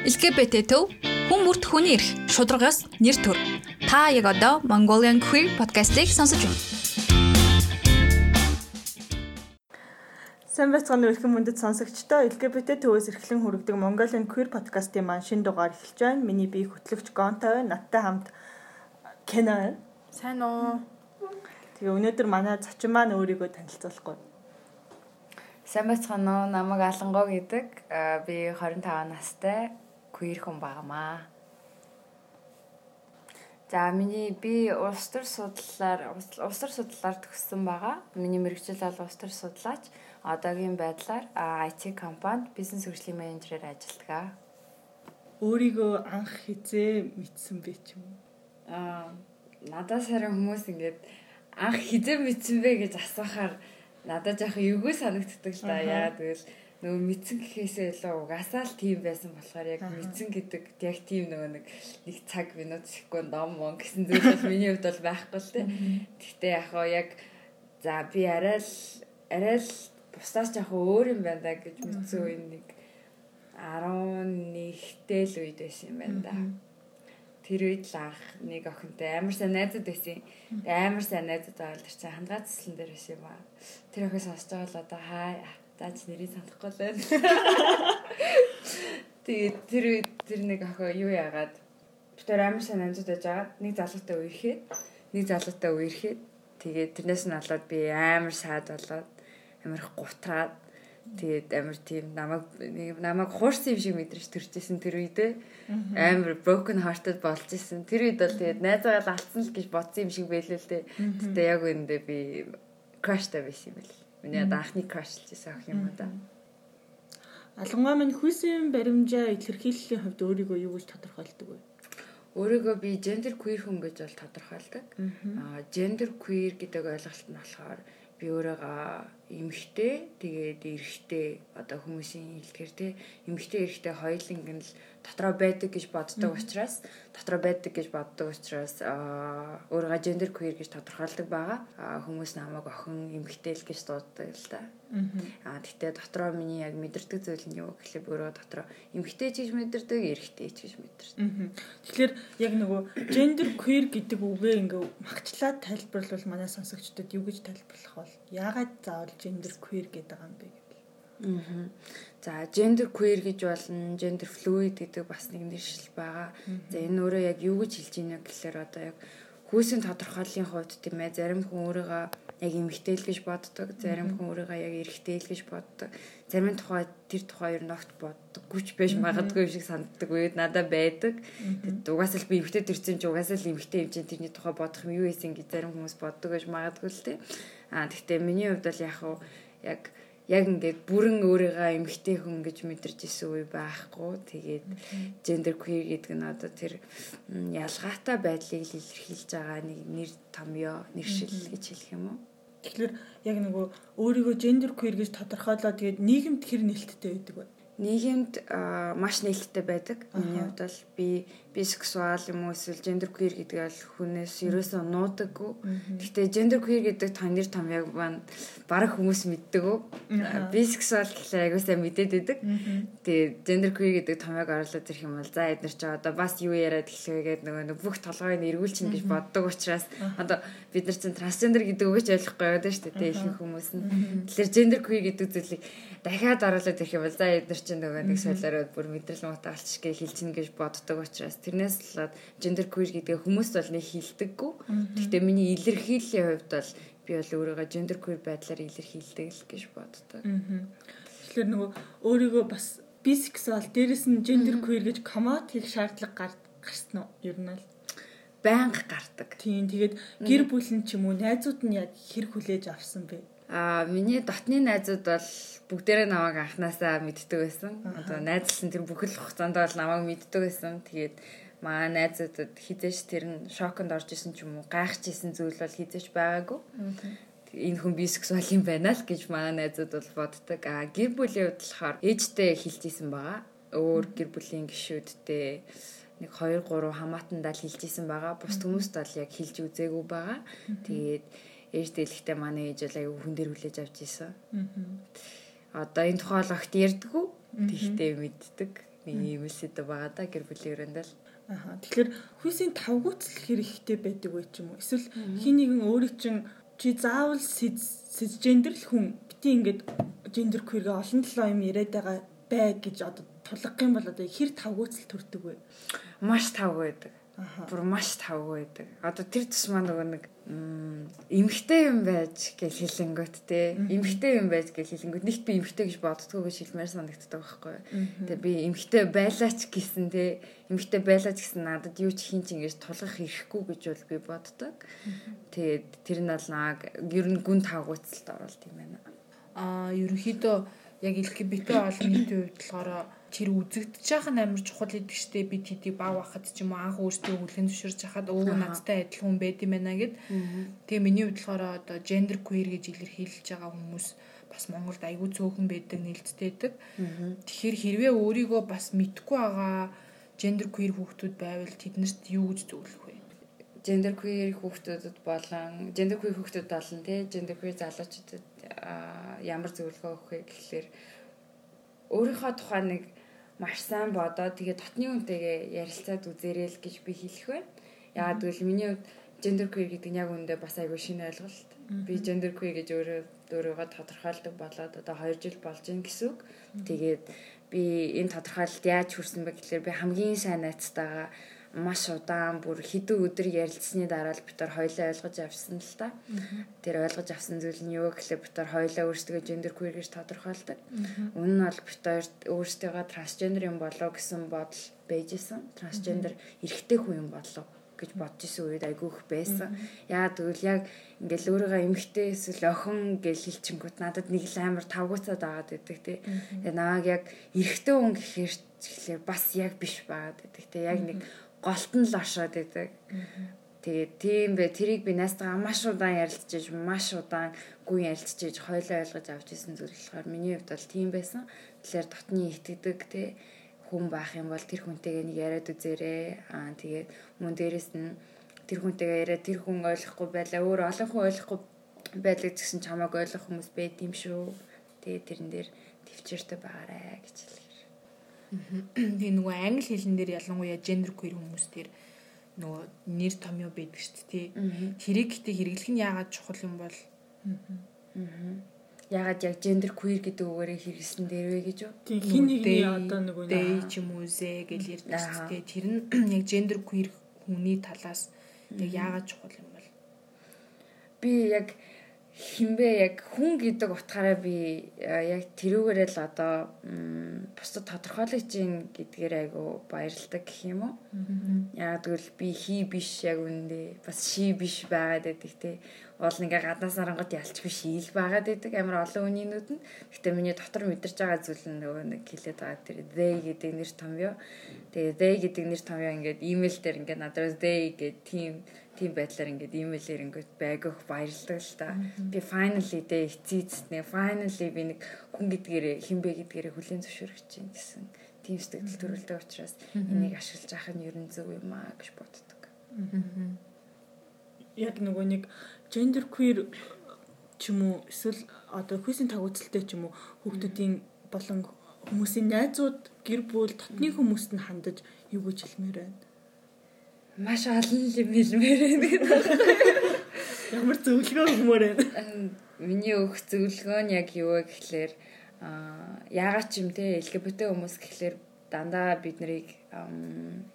LGBT төв хүн бүрт хүний эрх шударгаас нэр төр. Та яг одоо Mongolian Queer podcast-ийг сонсож байна. Сайн байцгаана өрхөн мөндөд сонсогчдоо LGBT төвөөс эрхлэн хүргэдэг Mongolian Queer podcast-ийн маань шинэ дугаар эхэлж байна. Миний бие хөтлөгч Гонтой байна. Надтай хамт Кена. Сайн уу? Тэгээ өнөөдөр манай зочин маань өөрийгөө танилцуулахгүй. Сайн байцгаана уу? Намайг Алангоо гэдэг. Би 25 настай queer хүн багамаа. За миний би улс төр судлалаар улс төр судлалаар төгссөн байгаа. Миний мэрэгжил бол улс төр судлаач. Одоогийн байдлаар IT компанид бизнес хөгжлийн менежерээр ажилладаг. Өөрийгөө анх хизээ мэдсэн бэ ч юм уу? Аа надаас харин хүмүүс ингээд анх хизээ мэдсэн бэ гэж асуухаар надад жоохон эвгүй санагддаг л да. Яа тэгэл нөгөө мэдсэн гэхээсээ илүү угаасаа л тийм байсан болохоор яг мэдсэн гэдэг яг тийм нөгөө нэг нэг цаг минут секунд ном мон гэсэн зүйл бол миний хувьд бол байхгүй л тийм. Гэхдээ яг хоо яг за би арай л арай л бусдаас жоохон өөр юм байна да гэж мэдсэн үе нэг 11-тэй л үед байсан юм байна да. Тэр үед л анх нэг охинтой амар сайн найзууд байсан. Тэгээ амар сайн найзууд байгаа л тэр чинь хандгаа цэслэн дээр байсан юм аа. Тэр охин сонсож байгаа л одоо хаа Даач нэрийг санахгүй л байна. Тэгээд тэр тэр нэг охоо юу яагаад тэр амар сайн амжууд байж байгаа. Нэг залуутай үерхэд, нэг залуутай үерхэд тэгээд тэрнээс нь болоод би амар саад болоод амар гутраад тэгээд амар тийм намайг намайг хуурсан юм шиг мэдрэж төрчихсэн тэр үедээ амар broken hearted болж исэн. Тэр үед бол тэгээд найзаагаа алдсан л гэж бодсон юм шиг байлээ л дээ. Тэгтээ яг үндэ би crush та байсан юм байл. Миний одоо анхны crush л гэсэн ах юм да. Алангуй минь хүйсийн баримжаа илэрхийллийн хувьд өөрийгөө юу гэж тодорхойлдог вэ? Өөрийгөө би gender queer хүн гэж бол тодорхойлдог. Аа gender queer гэдэг ойлголт нь болохоор би өөрийгөө эмэгтэй тэгээд эрэгтэй одоо хүмүүсийн хэлдгэр те эмэгтэй эрэгтэй хоёуланг нь л дотроо байдаг гэж боддог учраас дотроо байдаг гэж боддог учраас өөрийгөө gender queer гэж тодорхойлдог байгаа. Хүмүүс намайг охин эмэгтэй л гэж дууддаг л да. Аа тэгтээ дотроо миний яг мэдэрдэг зүйл нь юу гэхлээр өөрөө дотроо эмэгтэй ч гэж мэдэрдэг, эрэгтэй ч гэж мэдэрдэг. Тэгэхээр яг нөгөө gender queer гэдэг үгээ ингээ магчлаад тайлбарлавал манай сонсогчдод юу гэж тайлбарлах бол яагаад заавал gender queer гэдэг юм бэ? Аа. За gender queer гэж болно, gender fluid гэдэг бас нэг нэршил байгаа. За энэ өөрөө яг юу гэж хэлж байна гэхээр одоо яг хүйсийн тодорхойллын хувьд тийм ээ зарим хүн өөрийгөө яг эмэгтэй л гэж боддог, зарим хүн өөрийгөө яг эрэгтэй л гэж боддог. Зарим тухай тэр тухай ер нь огт боддог. Гүч байж магадгүй шиг санагддаг үед надад байдаг. Тэгэд угаасаа л би эмэгтэй төрсэн чи угаасаа л эмэгтэй юм чинь тэрний тухай бодох юм юу ийсэн гэж зарим хүмүүс боддог байж магадгүй л тийм. Аа гэхдээ миний хувьд бол яг яг яг ингээд бүрэн өөрийгөө эмгтэй хүн гэж мэдэрч исэн үе байхгүй. Тэгээд gender queer гэдэг нь одоо тэр ялгаатай байдлыг л илэрхийлж байгаа нэг нэр томьёо, нэршил гэж хэлэх юм уу? Тэгэхээр яг нөгөө өөрийгөө gender queer гэж тодорхойлоо тэгээд нийгэмд хэр нээлттэй байдаг вэ? нийгэмд маш нээлттэй байдаг. Миний хувьд бол би бисексуал юм уу эсвэл gender queer гэдэг бол хүнээс ерөөсөө нуудаггүй. Гэхдээ gender queer гэдэг тонер том яг бараг хүмүүс мэддэг. Бисексуал гэхлээр аягуусаа мэдээд байдаг. Тэгээ gender queer гэдэг томьёог оруулаад ирэх юм бол за эднэр ч одоо бас юу яриад эхлэвэ гэдэг нөгөө бүх толгойн эргүүлчин гэж боддог учраас одоо бид нар чинь трансгендер гэдэг үгэж ойлгохгүй байдаг шүү дээ. Ихэнх хүмүүс нь. Тэгэхээр gender queer гэдэг зүйлийг дахиад оруулаад ирэх юм бол за эднэр чинь нөгөө нэг солиороод бүр мэдрэл муутай алчшгээ хэлчихнэ гэж боддог учраас тэрнээс болоод gender queer гэдэг хүмүүст бол нэг хилдэггүй. Гэхдээ миний илэрхийллийн хувьд бол би бол өөрийгөө gender queer байдлаар илэрхийлдэг л гэж боддог. Тэгэхээр нөгөө өөрийгөө бас бисексуал дээрэс нь gender queer гэж коммот хийх шаардлага гарсан уу? Ер нь л байнга гардаг. Тийм тэгээд гэр бүл нь ч юм уу найзууд нь яг хэр хүлээж авсан бэ? Аа миний дотны найзууд бол бүгдээрээ намайг анханасаа мэддэг байсан. Одоо найзлсан тэр бүхэл хугацаанд бол намайг мэддэг байсан. Тэгээд маа найзуудад хизээш тэр нь шоконд орж исэн ч юм уу гайхаж исэн зүйл бол хизээш байгаагүй. Энэ хүн бисексуал юм байна л гэж маа найзууд бол боддог. Аа гэр бүлийн хувьд болохоор ээжтэй хэлжсэн байгаа. Өөр гэр бүлийн гишүүдтэй нэг 2 3 хамаатандаа л хэлжсэн байгаа. Бус хүмүүст бол яг хэлж үзээгүй байгаа. Тэгээд ээж дэлгэхдээ манай ээж аюу хүн дээр хүлээж авч ийсэн. Одоо энэ тухай л огт ярьдгүү. Тэгтээ мэддэг. Нэг ийм л сэдв байгаа да гэр бүлийн өрөөндөл. Аха. Тэгэхээр хүйсийн тавгууцл хэрэгтэй байдаг вэ ч юм уу? Эсвэл хин нэгэн өөрийн чинь чи заавал сэз гендер л хүн бити ингээд гендер queer-гээ олон толоо юм яриад байгаа бай гэж одоо тулгах юм бол одоо хэр тавгууцл төрдөг вэ? Маш тавгүй байдаг. Бүр маш тавгүй байдаг. Одоо тэр тусмаа нөгөө нэг эмхтэй юм байж гэж хэлэнгөт те. Эмхтэй юм байж гэж хэлэнгөт нэгт би эмхтэй гэж боддгоо гэж хэлмээр санагддаг байхгүй. Тэгээ би эмхтэй байлаач гэсэн те. Эмхтэй байлаач гэсэн надад юу ч хин ч ингэж тулгах ирэхгүй гэж бол би боддог. Тэгээд тэр нь бол нааг ер нь гүн тавгууцалд оролт юм байна. Аа ерөнхийдөө яг LGBT олон нийтийн хувьд болохоор тэр үзэгдэж байгаа нь амар чухал идэг штэ бид хэдий баг байхад ч юм уу анх өөртөө хүлэн зөвшөөрч хахад өө надтай адилхан хүн байд юм байна гэд. Тэгээ миний хувьд болохоор одоо gender queer гэж илэрхийлж байгаа хүмүүс бас Монголд айгүй цөөхөн байдаг нэлттэйдэг. Тэгэхээр хэрвээ өөрийгөө бас мэдгүй байгаа gender queer хүүхдүүд байвал тэднэрт юу гэж зөвлөх вэ? Gender queer хүүхдүүдэд болон gender queer хүүхдүүд болон тий gender queer залуучуудад ямар зөвлөгөө өгөх вэ гэхлээр өөрийнхөө тухай нэг маш сайн бодоод тэгээ дотны үнтэйгээ ярилцаад үзээрэй л гэж би хэлэх байна. Яагаад гэвэл миний хувьд gender queer гэдэг нь яг үүндээ бас айгүй шинэ ойлголт. Би gender queer гэж өөрөө өөрийгөө тодорхойлдог болоод одоо 2 жил болж гин гэсэн үг. Тэгээд би энэ тодорхойлолт яаж хүрсэн бэ гэхэлэр би хамгийн сайн найзтайгаа маш удаан бүр хэдэн өдөр ярилцсны дараа л бид нар хоёлаа ойлгож авсан л та. Тэр ойлгож авсан зүйл нь юу гэхлээр бид нар хоёлаа өөрсдөө gender queer гэж тодорхойлдог. Үнэн нь бол бид нар өөрсдөө трансгендер юм болоо гэсэн бодол байжсэн. Трансгендер эрэгтэй хүн юм болоо гэж бодож исэн үед айгүйх байсан. Яа тэгвэл яг ингээл өөрийгөө эмгтэй эсвэл охин гэж хэлчихэнгүүт надад нэг л амар тавгуцаад байгаад байдаг тий. Тэгээ намайг яг эрэгтэй хүн гэхээр тэгэхээр бас яг биш байгаад байдаг тий. Яг нэг голт нь л оршоод идэг. Тэгээд тийм бэ тэрийг би найстайгаа маш удаан ярилцчихж маш удаан гүн ярилцчихж хойлоо ойлгож авч ирсэн зүйл болохоор миний хувьд бол тийм байсан. Тэгэхээр дотны итгэдэг те хүн байх юм бол тэр хүнтэйгээ нэг яриад үзээрэй. Аа тэгээд мөн дээрэс нь тэр хүнтэйгээ яриад тэр хүн ойлгохгүй байлаа. Өөр олон хүн ойлгохгүй байлаа гэсэн чамааг ойлгох хүмүүс байд юм шүү. Тэгээд тэрэн дээр төвчээртэй байгаарэ гэж хэлээ. Тэгээ нөгөө англи хэлэн дээр ялангуяа gender queer хүмүүс дээр нөгөө нэр томьёо байдаг шүү дээ. Тэрийг гэтээ хэрэглэх нь яагаад чухал юм бол? Ягаад яг gender queer гэдэг үгээрээ хэрэгсэн дээр вэ гэж юу? Тийм хин нэгний одоо нөгөө day ч юм уу зэ гэж ярьдаг шүү дээ. Тэр нь яг gender queer хүний талаас яг яагаад чухал юм бол? Би яг хинбэ яг хүн гэдэг утгаараа би яг тэрүүгээрээ л одоо бусдад тодорхойлож гин гэдгээр айгу баярлдаг гэх юм уу. Яг тэгвэл би хий биш яг үндэ бас ши биш байгаад байдаг те. Уул ингээ гаднаас арангууд ялч биш ил байгаад байдаг амар олон үнийнүүд нь. Гэтэ миний дотор мэдэрч байгаа зүйл нь нөгөө нэг хэлээд байгаа тэр they гэдэг нэр томьёо. Тэгээ they гэдэг нэр томьёо ингээд имэйл дээр ингээд надад they гэдэг тийм тийм байдлаар ингээд имэйлээр ингээд байгах баярлдаг л та. Би finally дэ эцээцнэ. Finally би нэг хүн гэдгээрээ хинбэ гэдгээрээ хүлэн зөвшөөрөх чинь гэсэн тийм сэтгэл төрүүлдэг учраас энийг ашиглаж авах нь ер нь зөв юм аа гэж боддог. Яг нөгөө нэг gender queer ч юм уу эсвэл одоо хүйсийн тагууцалтай ч юм уу хүүхдүүдийн болон хүмүүсийн найзууд гэр бүл дотны хүмүүст нь хандаж юу гэж хэлмээр байна маш олон юм хэлмээр байна. Ямар зөвлөгөө өгмөр байна. Миний өгөх зөвлөгөө нь яг юу вэ гэхлээр аа яагаад ч юм те LGBT хүмүүс гэхлээр дандаа бид нарыг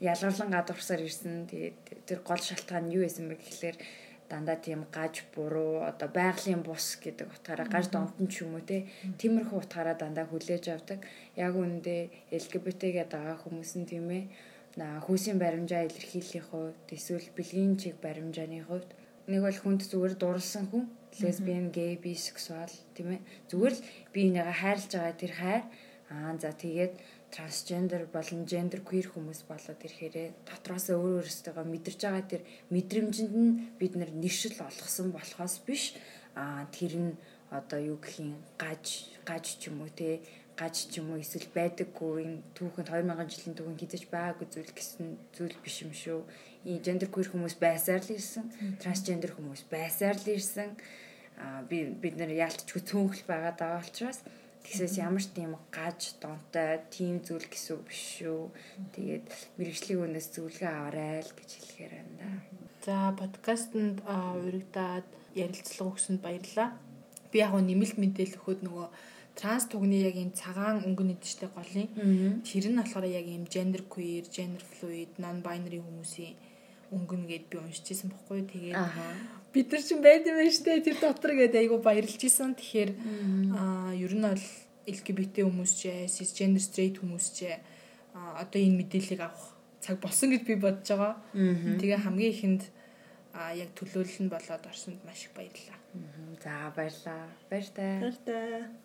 ялгарлан гадуурсаар ирсэн. Тэгээд тэр гол шалтгаан юу байсан бэ гэхлээр дандаа тийм гаж буруу одоо байгалийн бус гэдэг утгаараа гаж донд нь ч юм уу те тиймэрхүү утгаараа дандаа хүлээж авдаг. Яг үүндээ LGBT гэдэг байгаа хүмүүс нь тийм ээ хүйсийн баримжаа илэрхийлэхийн хувьд эсвэл бэлгийн чиг баримжааны хувьд. Нэг бол хүнд зүгээр дурлсан хүн лесбиан, гей, бисексуал тийм ээ. Зүгээр л би энийгээ хайрлаж байгаа тэр хайр. Аа за тэгээд трансгендер болон гендер queer хүмүүс болоод ирэхээрээ дотроос өөр өөрсдөө мэдэрч байгаа тэр мэдрэмжинд нь бид нэршил олгосон болохоос биш. Аа тэр нь одоо юу гэх юм гаж гаж ч юм уу те гаж ч юм уу эсвэл байдаггүй энэ түүхэнд 2000 жилийн түүхэн хизэж байгаагүй зүйл гэсэн зүйл биш юм шүү. Энэ гендер queer хүмүүс байсаар л ирсэн, трансгендер хүмүүс байсаар л ирсэн. Аа би бид нэр яалтчгүй цөөнхөл байгаа даа учраас Тэгсээс ямар ч тийм гаж донтой тийм зүйл гэсэн үг биш шүү. Тэгээд мэрэгжлийн үнээс зөвлөгөө аваарай л гэж хэлэхээр байна да. За подкастэнд урагдаад ярилцлага өгсөнд баярлалаа. Би яг нэмэлт мэдээлэл өгөхөд нөгөө транс түгний яг ийм цагаан өнгө нэдтэй голын тэр нь болохоор яг ийм gender queer, gender fluid, non binary хүмүүсийн өнгөн гэд би уншижсэн бохгүй тэгээд бид нар чинь байд юм штэ тэр дотор гээд айгу баярлж исэн тэгэхээр аа ер нь бол LGBT хүмүүс ч cisgender straight хүмүүс ч одоо энэ мэдээллийг авах цаг болсон гэж би бодож байгаа. Тэгээ хамгийн ихэнд а яг төлөөлөл нь болоод орсонд маш их баярлалаа. За баярлалаа. Баяртай. Баяртай.